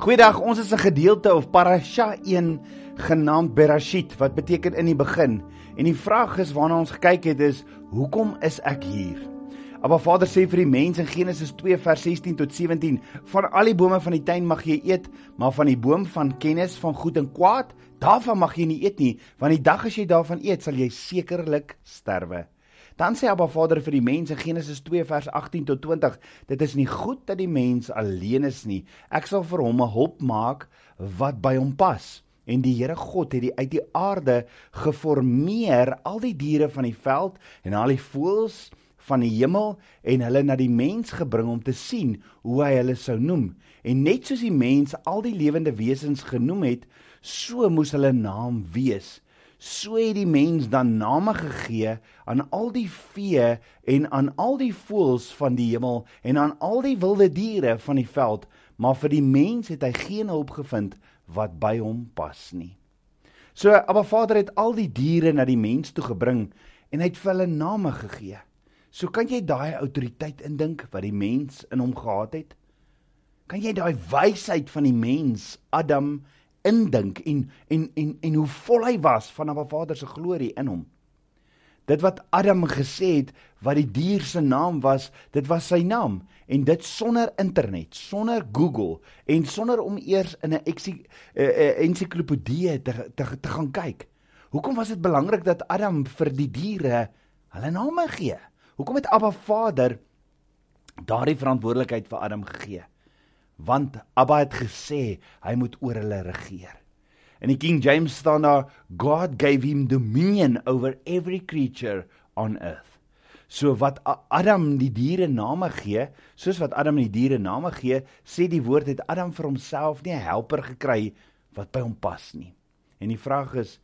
Goeiedag, ons is 'n gedeelte of parasha 1 genaamd Berashit wat beteken in die begin. En die vraag is waarna ons gekyk het is, hoekom is ek hier? Maar Vader sê vir die mens in Genesis 2 vers 16 tot 17, van al die bome van die tuin mag jy eet, maar van die boom van kennis van goed en kwaad, daarvan mag jy nie eet nie, want die dag as jy daarvan eet, sal jy sekerlik sterwe. Dan sê Abba Vader vir die mens in Genesis 2 vers 18 tot 20, dit is nie goed dat die mens alleen is nie. Ek sal vir hom 'n hulp maak wat by hom pas. En die Here God het die uit die aarde geformeer al die diere van die veld en al die voëls van die hemel en hulle na die mens gebring om te sien hoe hy hulle sou noem. En net soos die mens al die lewende wesens genoem het, so moes hulle naam wees so het die mens dan name gegee aan al die vee en aan al die voëls van die hemel en aan al die wilde diere van die veld, maar vir die mens het hy geen hulp gevind wat by hom pas nie. So Abba Vader het al die diere na die mens toe gebring en hy het vir hulle name gegee. So kan jy daai autoriteit indink wat die mens in hom gehad het? Kan jy daai wysheid van die mens Adam indink en en en en hoe vol hy was van 'n Vader se glorie in hom. Dit wat Adam gesê het wat die dier se naam was, dit was sy naam en dit sonder internet, sonder Google en sonder om eers in 'n ensiklopedie te, te te gaan kyk. Hoekom was dit belangrik dat Adam vir die diere hulle name gee? Hoekom het Abba Vader daardie verantwoordelikheid vir Adam gegee? Want Abba het gesê hy moet oor hulle regeer. In die King James staan daar God gave him dominion over every creature on earth. So wat Adam die diere name gee, soos wat Adam die diere name gee, sê die woord het Adam vir homself nie 'n helper gekry wat by hom pas nie. En die vraag is,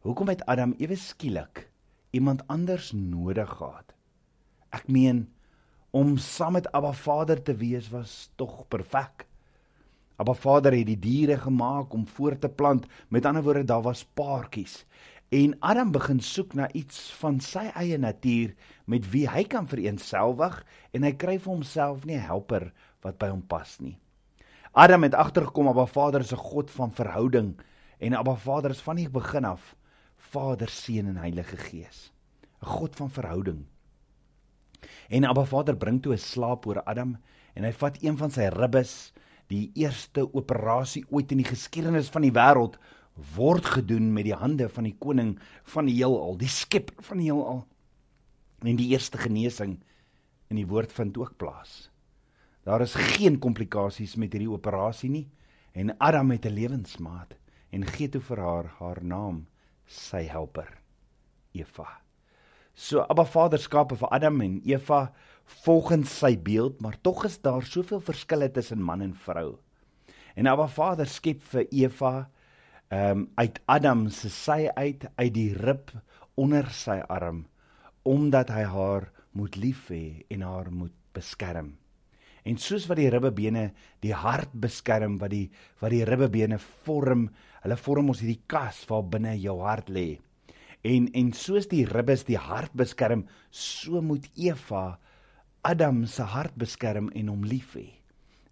hoekom het Adam ewe skielik iemand anders nodig gehad? Ek meen om saam met Abba Vader te wees was tog perfek. Abba Vader het die diere gemaak om voort te plant. Met ander woorde, daar was paartjies. En Adam begin soek na iets van sy eie natuur met wie hy kan vereensgewig en hy kry vir homself nie 'n helper wat by hom pas nie. Adam het agtergekom Abba Vader is 'n God van verhouding en Abba Vader is van die begin af Vader, Seun en Heilige Gees. 'n God van verhouding. En Abba Vader bring toe 'n slaap oor Adam en hy vat een van sy ribbes, die eerste operasie ooit in die geskiedenis van die wêreld word gedoen met die hande van die koning van die heelal, die skepper van die heelal. En die eerste genesing in die woord vind ook plaas. Daar is geen komplikasies met hierdie operasie nie en Adam het 'n lewensmaat en gee toe vir haar haar naam sy helper Eva. So Abba Vader skape vir Adam en Eva volgens sy beeld, maar tog is daar soveel verskille tussen man en vrou. En Abba Vader skep vir Eva ehm um, uit Adam se sy uit uit die rib onder sy arm omdat hy haar moet lief hê en haar moet beskerm. En soos wat die ribbebene die hart beskerm wat die wat die ribbebene vorm, hulle vorm ons hierdie kas waar binne jou hart lê. En en soos die ribbes die hart beskerm, so moet Eva Adam se hart beskerm en hom lief hê.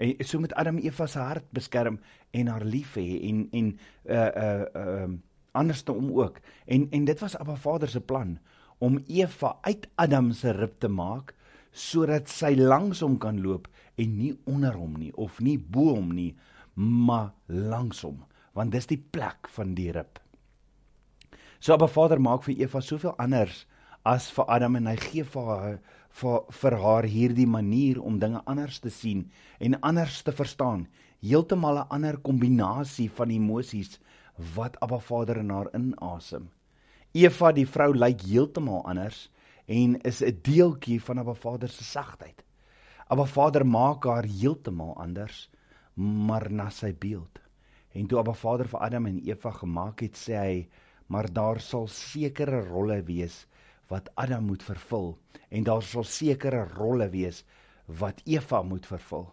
En so moet Adam Eva se hart beskerm en haar lief hê en en uh uh uh andersom ook. En en dit was Abba Vader se plan om Eva uit Adam se rib te maak sodat sy langs hom kan loop en nie onder hom nie of nie bo hom nie, maar langs hom, want dis die plek van die rib. So Abba Vader maak vir Eva soveel anders as vir Adam en hy gee vir haar vir, vir haar hierdie manier om dinge anders te sien en anders te verstaan. Heeltemal 'n ander kombinasie van emosies wat Abba Vader in haar inasem. Eva die vrou lyk heeltemal anders en is 'n deeltjie van Abba Vader se sagtheid. Abba Vader maak haar heeltemal anders, maar na sy beeld. En toe Abba Vader vir Adam en Eva gemaak het, sê hy maar daar sal sekere rolle wees wat Adam moet vervul en daar sal sekere rolle wees wat Eva moet vervul.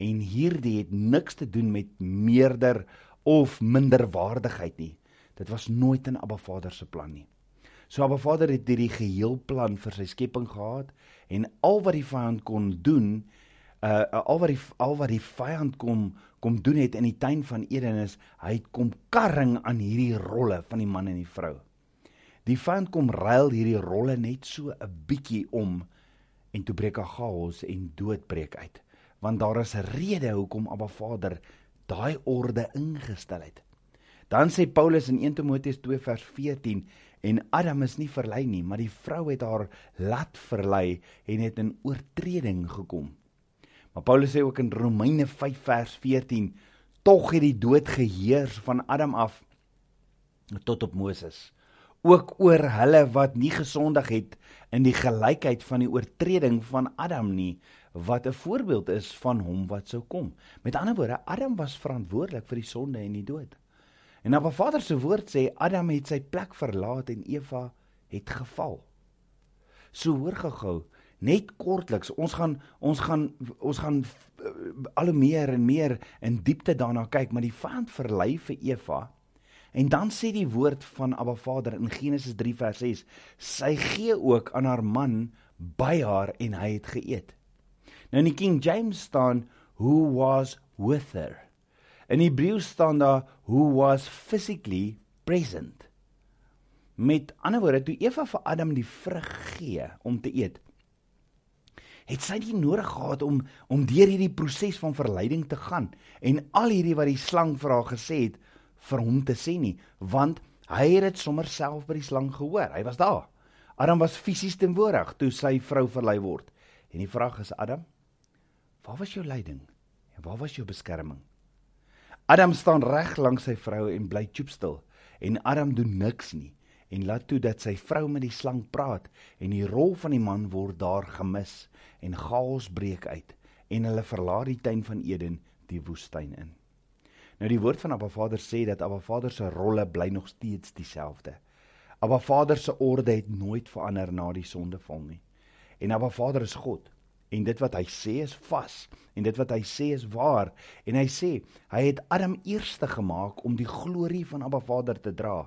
En hierdie het niks te doen met meerder of minder waardigheid nie. Dit was nooit in Abba Vader se plan nie. So Abba Vader het hierdie geheel plan vir sy skepping gehad en al wat die vyand kon doen, uh al wat die al wat die vyand kon kom doen het in die tuin van Eden is hy kom karring aan hierdie rolle van die man en die vrou. Die vyand kom ruil hierdie rolle net so 'n bietjie om en toe breek 'n chaos en dood breek uit. Want daar is 'n rede hoekom Abba Vader daai orde ingestel het. Dan sê Paulus in 1 Timoteus 2 vers 14 en Adam is nie verlei nie, maar die vrou het haar laat verlei en het in oortreding gekom. Maar Paulus sê ook in Romeine 5 vers 14 tog het die dood geheers van Adam af tot op Moses ook oor hulle wat nie gesondig het in die gelykheid van die oortreding van Adam nie wat 'n voorbeeld is van hom wat sou kom. Met ander woorde, Adam was verantwoordelik vir die sonde en die dood. En nou wat Vader se woord sê, Adam het sy plek verlaat en Eva het geval. So hoor gehou, net kortliks, ons gaan ons gaan ons gaan uh, al hoe meer en meer in diepte daarna kyk, maar die vyand verlei vir Eva En dan sê die woord van Abba Vader in Genesis 3 vers 6: Sy gee ook aan haar man by haar en hy het geëet. Nou in die King James staan who was with her. In Hebreë staan daar who was physically present. Met ander woorde, toe Eva vir Adam die vrug gee om te eet, het sy nie nodig gehad om om deur hierdie proses van verleiding te gaan en al hierdie wat die slang vir haar gesê het vir hom te sê nie, want hy het dit sommer self by die slang gehoor. Hy was daar. Adam was fisies teenwoordig toe sy vrou verlei word. En die vraag is Adam, waar was jou leiding? En waar was jou beskerming? Adam staan reg langs sy vrou en bly choopstil en Adam doen niks nie en laat toe dat sy vrou met die slang praat en die rol van die man word daar gemis en chaos breek uit en hulle verlaat die tuin van Eden die woestyn in. Nou die woord van Abba Vader sê dat Abba Vader se rolle bly nog steeds dieselfde. Abba Vader se orde het nooit verander na die sondeval nie. En Abba Vader is God en dit wat hy sê is vas en dit wat hy sê is waar en hy sê hy het Adam eerste gemaak om die glorie van Abba Vader te dra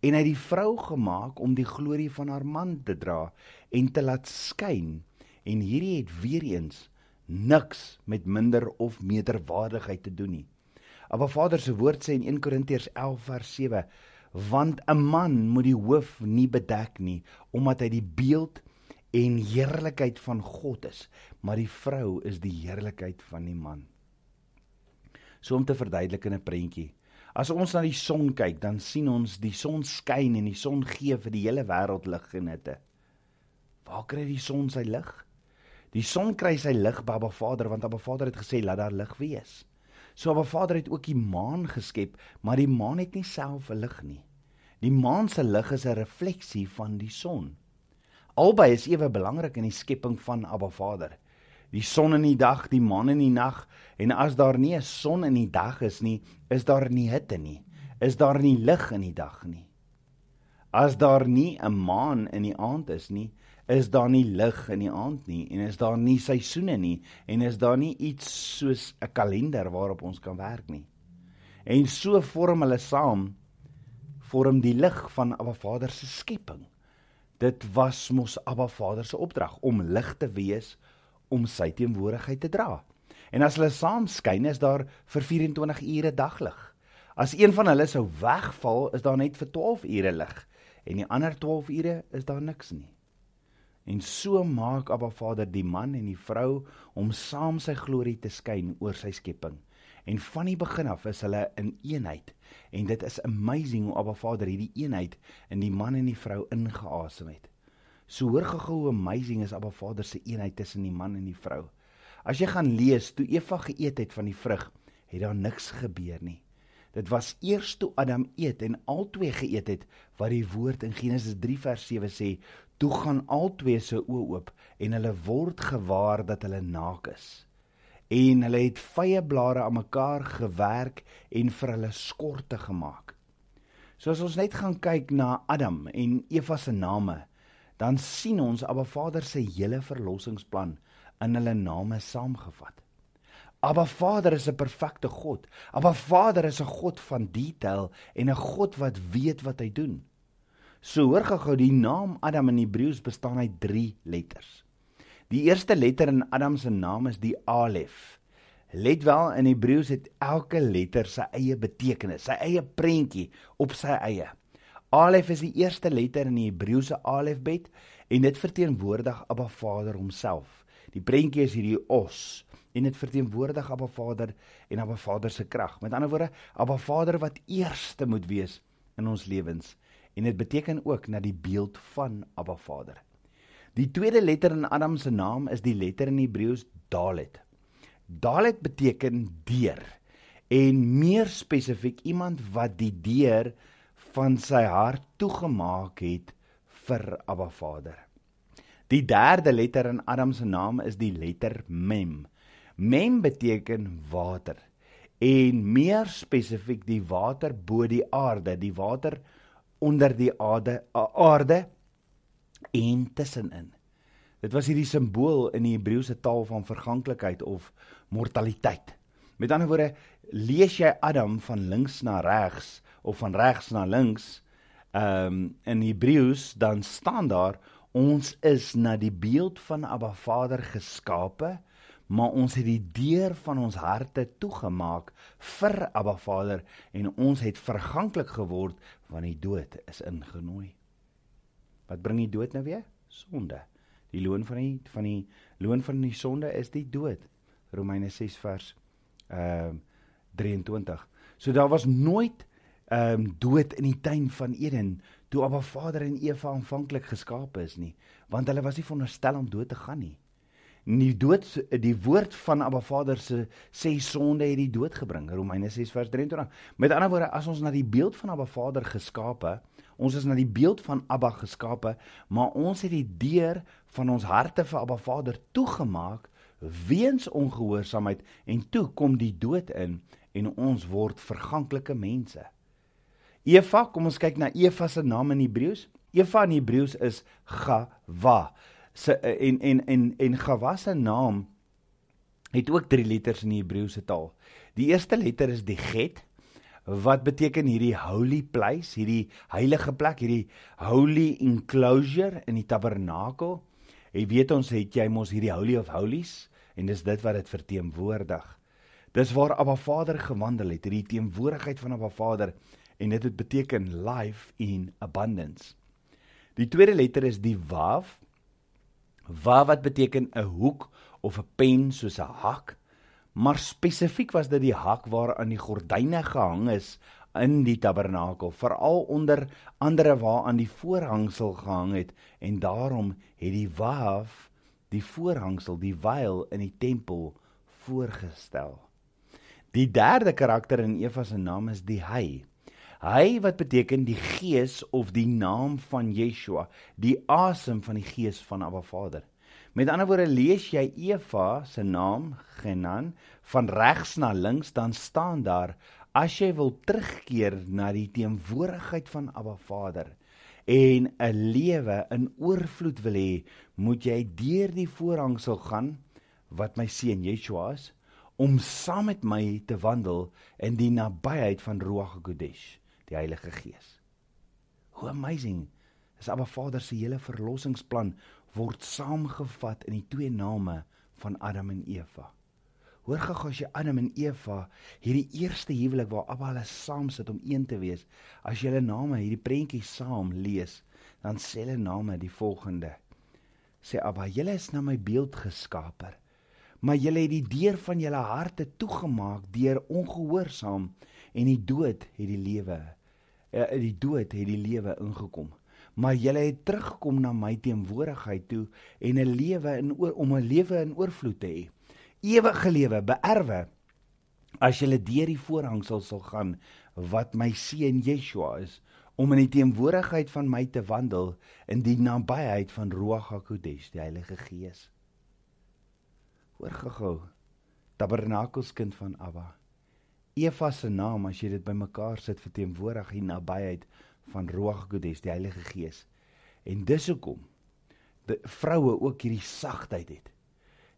en hy het die vrou gemaak om die glorie van haar man te dra en te laat skyn en hierdie het weer eens niks met minder of meerderwaardigheid te doen nie. Abba Vader se woord sê in 1 Korintiërs 11 vers 7 want 'n man moet die hoof nie bedek nie omdat hy die beeld en heerlikheid van God is maar die vrou is die heerlikheid van die man. So om te verduidelik in 'n prentjie. As ons na die son kyk, dan sien ons die son skyn en die son gee vir die hele wêreld lig en hitte. Waar kry die son sy lig? Die son kry sy lig by Abba Vader want Abba Vader het gesê laat daar lig wees. So Abba Vader het ook die maan geskep, maar die maan het nie self 'n lig nie. Die maan se lig is 'n refleksie van die son. Albei is ewe belangrik in die skepping van Abba Vader. Die son in die dag, die maan in die nag, en as daar nie 'n son in die dag is nie, is daar nie hitte nie. Is daar nie lig in die dag nie. As daar nie 'n maan in die aand is nie, is daar nie lig in die aand nie en is daar nie seisoene nie en is daar nie iets soos 'n kalender waarop ons kan werk nie. En so vorm hulle saam vorm die lig van Abba Vader se skepping. Dit was mos Abba Vader se opdrag om lig te wees om sy teenwoordigheid te dra. En as hulle saam skyn is daar vir 24 ure daglig. As een van hulle sou wegval, is daar net vir 12 ure lig en die ander 12 ure is daar niks nie. En so maak Abba Vader die man en die vrou om saam sy glorie te skyn oor sy skepping. En van die begin af is hulle in eenheid. En dit is amazing hoe Abba Vader hierdie eenheid in die man en die vrou ingeasem het. So hoor gehou hoe amazing is Abba Vader se eenheid tussen die man en die vrou. As jy gaan lees toe Eva geëet het van die vrug, het daar niks gebeur nie. Dit was eers toe Adam eet en albei geëet het wat die woord in Genesis 3 vers 7 sê, toe gaan albei se oë oop en hulle word gewaar dat hulle naak is. En hulle het vye blare aan mekaar gewerk en vir hulle skorte gemaak. So as ons net gaan kyk na Adam en Eva se name, dan sien ons Abba Vader se hele verlossingsplan in hulle name saamgevat. Abba Vader is 'n perfekte God. Abba Vader is 'n God van detail en 'n God wat weet wat hy doen. So hoor gou die naam Adam in Hebreëus bestaan uit 3 letters. Die eerste letter in Adam se naam is die Alef. Let wel in Hebreëus het elke letter sy eie betekenis, sy eie prentjie op sy eie. Alef is die eerste letter in die Hebreëse alefbet en dit verteenwoordig Abba Vader homself. Die prentjie is hierdie os en dit verteenwoordig Abba Vader en Abba Vader se krag. Met ander woorde, Abba Vader wat eerste moet wees in ons lewens en dit beteken ook na die beeld van Abba Vader. Die tweede letter in Adam se naam is die letter in Hebreëus Dalet. Dalet beteken deur en meer spesifiek iemand wat die deur van sy hart toegemaak het vir Abba Vader. Die derde letter in Adam se naam is die letter Mem. Mem beteken water en meer spesifiek die water bo die aarde, die water onder die aarde, aarde en tussenin. Dit was hierdie simbool in die Hebreëse taal van verganklikheid of mortaliteit. Met ander woorde, lees jy Adam van links na regs of van regs na links, ehm um, in Hebreëus dan staan daar ons is na die beeld van Abba Vader geskape, maar ons het die deur van ons harte toegemaak vir Abba Vader en ons het verganklik geword want die dood is ingenooi. Wat bring die dood nou weer? Sonde. Die loon van die van die loon van die sonde is die dood. Romeine 6 vers ehm uh, 23. So daar was nooit ehm um, dood in die tuin van Eden toe Abba Vader en Eva aanvanklik geskaap is nie, want hulle was nie veronderstel om dood te gaan nie. Nie dood die woord van Abba Vader se sê sonde het die dood gebring. Romeine 6 vers 23. Met ander woorde, as ons na die beeld van Abba Vader geskape, ons is na die beeld van Abba geskape, maar ons het die deur van ons harte vir Abba Vader toegemaak weens ongehoorsaamheid en toe kom die dood in en ons word verganklike mense. Eva, kom ons kyk na Eva se naam in Hebreëus. Eva in Hebreëus is Gawa. Se en en en en Gawa se naam het ook drie letters in die Hebreëse taal. Die eerste letter is die get wat beteken hierdie holy place, hierdie heilige plek, hierdie holy enclosure in die tabernakel. Jy weet ons het jy mos hierdie holy of holies en dis dit wat dit verteenwoordig. Dis waar Abba Vader gewandel het, hierdie teenwoordigheid van Abba Vader en dit het beteken life in abundance. Die tweede letter is die wav. Wav wat beteken 'n hoek of 'n pen soos 'n hak, maar spesifiek was dit die hak waaraan die gordyne gehang is in die tabernakel, veral onder andere waaraan die voorhangsel gehang het en daarom het die waaf die voorhangsel, die veil in die tempel voorgestel. Die derde karakter in Eva se naam is die hy. Hy wat beteken die gees of die naam van Yeshua, die asem van die gees van Abba Vader. Met ander woorde lees jy Eva se naam Genan van regs na links dan staan daar as jy wil terugkeer na die teenwoordigheid van Abba Vader en 'n lewe in oorvloed wil hê, moet jy deur die voorhangsel gaan wat my seun Yeshua is om saam met my te wandel in die nabyheid van Ruach HaKodesh, die Heilige Gees. Hoe amazing is Abba Vader se hele verlossingsplan word saamgevat in die twee name van Adam en Eva. Hoor gou as jy Adam en Eva hierdie eerste huwelik waar Abba hulle saam sit om een te wees, as jy hulle name hierdie prentjie saam lees, dan sê hulle name die volgende. Sê Abba, julle is na my beeld geskaper, maar julle het die deur van julle harte toegemaak deur ongehoorsaam en die dood het die lewe uh, die dood het die lewe ingekom. Maar julle het teruggekom na my teenwoordigheid toe en 'n lewe in oor, om 'n lewe in oorvloed te hê. Ewige lewe beerwe as jy deur die voorhangsel sal gaan wat my seun Yeshua is om in die teenwoordigheid van my te wandel in die nabyheid van Ruach HaKodesh die Heilige Gees. Hoor gehou tabernakelskind van Abba Eva se naam as jy dit bymekaar sit verteenwoordig die nabyheid van Ruach HaKodesh die Heilige Gees en dis hoekom die vroue ook hierdie sagtheid het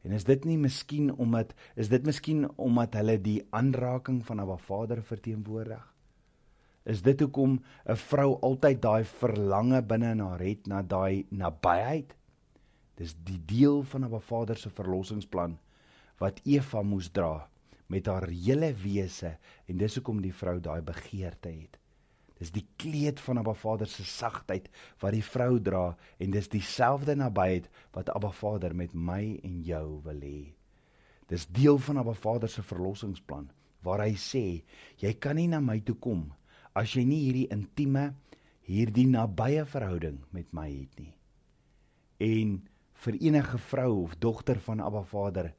En is dit nie miskien omdat is dit miskien omdat hulle die aanraking van 'n Vader verteenwoordig? Is dit hoekom 'n vrou altyd daai verlange binne in haar het na daai nabyheid? Dis die deel van 'n Vader se verlossingsplan wat Eva moes dra met haar hele wese en dis hoekom die vrou daai begeerte het. Dis die kleed van Abba Vader se sagtheid wat die vrou dra en dis dieselfde nabyheid wat Abba Vader met my en jou wil hê. Dis deel van Abba Vader se verlossingsplan waar hy sê jy kan nie na my toe kom as jy nie hierdie intieme hierdie nabye verhouding met my het nie. En vir enige vrou of dogter van Abba Vader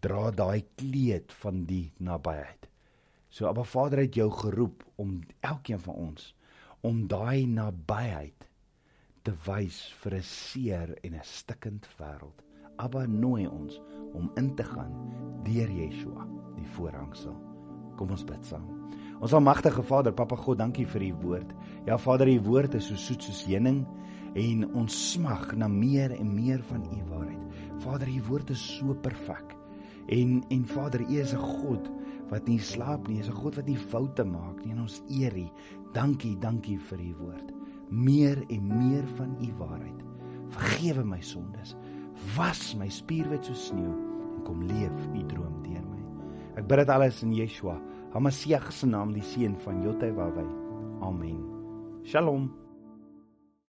dra daai kleed van die nabyheid. So Abba Vader het jou geroep om elkeen van ons om daai nabyheid te wys vir 'n seer en 'n stikkend wêreld. Abba nooi ons om in te gaan deur Yeshua, die voorhangsel. Kom ons bid saam. Ons almagtige Vader, Papa God, dankie vir u woord. Ja Vader, u woord is so soet soos heuning en ons smag na meer en meer van u waarheid. Vader, u woord is so perfek. En en Vader, u is 'n God wat nie slaap nie, is 'n God wat nie foute maak nie en ons eer U. Dankie, dankie vir U woord. Meer en meer van U waarheid. Vergewe my sondes. Was my spierwit so sneeu en kom leef U droom deur my. Ek bid dit alles in Yeshua, Hamasiach se naam, die seun van Jotai Wawe. Amen. Shalom.